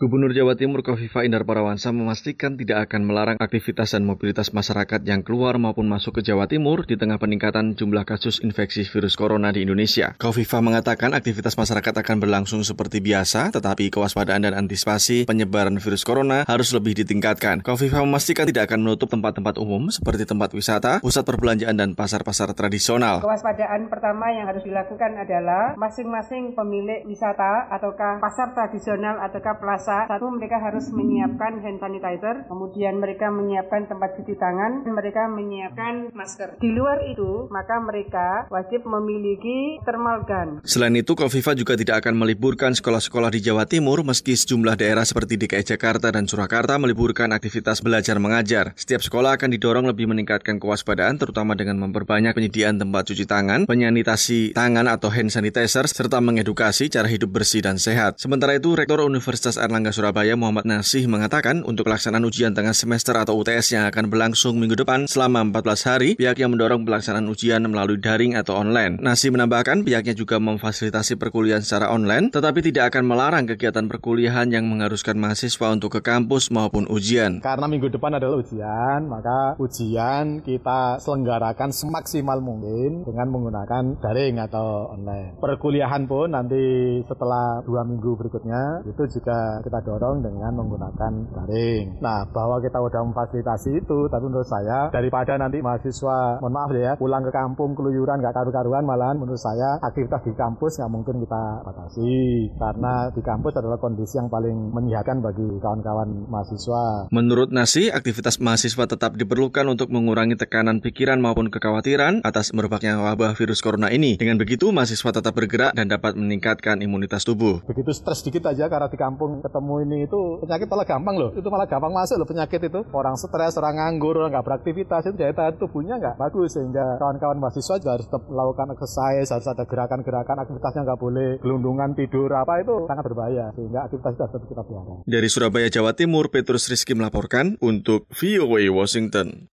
Gubernur Jawa Timur Kofifa Indar Parawansa memastikan tidak akan melarang aktivitas dan mobilitas masyarakat yang keluar maupun masuk ke Jawa Timur di tengah peningkatan jumlah kasus infeksi virus corona di Indonesia. Kofifa mengatakan aktivitas masyarakat akan berlangsung seperti biasa, tetapi kewaspadaan dan antisipasi penyebaran virus corona harus lebih ditingkatkan. Kofifa memastikan tidak akan menutup tempat-tempat umum seperti tempat wisata, pusat perbelanjaan, dan pasar-pasar tradisional. Kewaspadaan pertama yang harus dilakukan adalah masing-masing pemilik wisata ataukah pasar tradisional ataukah plaza satu mereka harus menyiapkan hand sanitizer, kemudian mereka menyiapkan tempat cuci tangan, dan mereka menyiapkan masker. Di luar itu, maka mereka wajib memiliki thermal gun. Selain itu, Kofifa juga tidak akan meliburkan sekolah-sekolah di Jawa Timur meski sejumlah daerah seperti DKI Jakarta dan Surakarta meliburkan aktivitas belajar mengajar. Setiap sekolah akan didorong lebih meningkatkan kewaspadaan terutama dengan memperbanyak penyediaan tempat cuci tangan, penyanitasi tangan atau hand sanitizer, serta mengedukasi cara hidup bersih dan sehat. Sementara itu, Rektor Universitas Erlangga Erlangga Surabaya Muhammad Nasih mengatakan untuk pelaksanaan ujian tengah semester atau UTS yang akan berlangsung minggu depan selama 14 hari, pihaknya mendorong pelaksanaan ujian melalui daring atau online. Nasih menambahkan pihaknya juga memfasilitasi perkuliahan secara online, tetapi tidak akan melarang kegiatan perkuliahan yang mengharuskan mahasiswa untuk ke kampus maupun ujian. Karena minggu depan adalah ujian, maka ujian kita selenggarakan semaksimal mungkin dengan menggunakan daring atau online. Perkuliahan pun nanti setelah dua minggu berikutnya itu juga kita dorong dengan menggunakan daring. Nah, bahwa kita udah memfasilitasi itu, tapi menurut saya daripada nanti mahasiswa, mohon maaf ya, pulang ke kampung keluyuran nggak karu-karuan, malahan menurut saya aktivitas di kampus nggak mungkin kita batasi karena di kampus adalah kondisi yang paling menyehatkan bagi kawan-kawan mahasiswa. Menurut Nasi, aktivitas mahasiswa tetap diperlukan untuk mengurangi tekanan pikiran maupun kekhawatiran atas merebaknya wabah virus corona ini. Dengan begitu, mahasiswa tetap bergerak dan dapat meningkatkan imunitas tubuh. Begitu stres dikit aja karena di kampung ketemu ketemu ini itu penyakit malah gampang loh. Itu malah gampang masuk loh penyakit itu. Orang stres, orang nganggur, orang nggak beraktivitas itu daya tahan tubuhnya nggak bagus sehingga kawan-kawan mahasiswa juga harus tetap melakukan exercise, harus ada gerakan-gerakan, aktivitasnya nggak boleh gelundungan tidur apa itu sangat berbahaya sehingga aktivitas itu tetap kita pelihara. Dari Surabaya, Jawa Timur, Petrus Rizky melaporkan untuk VOA Washington.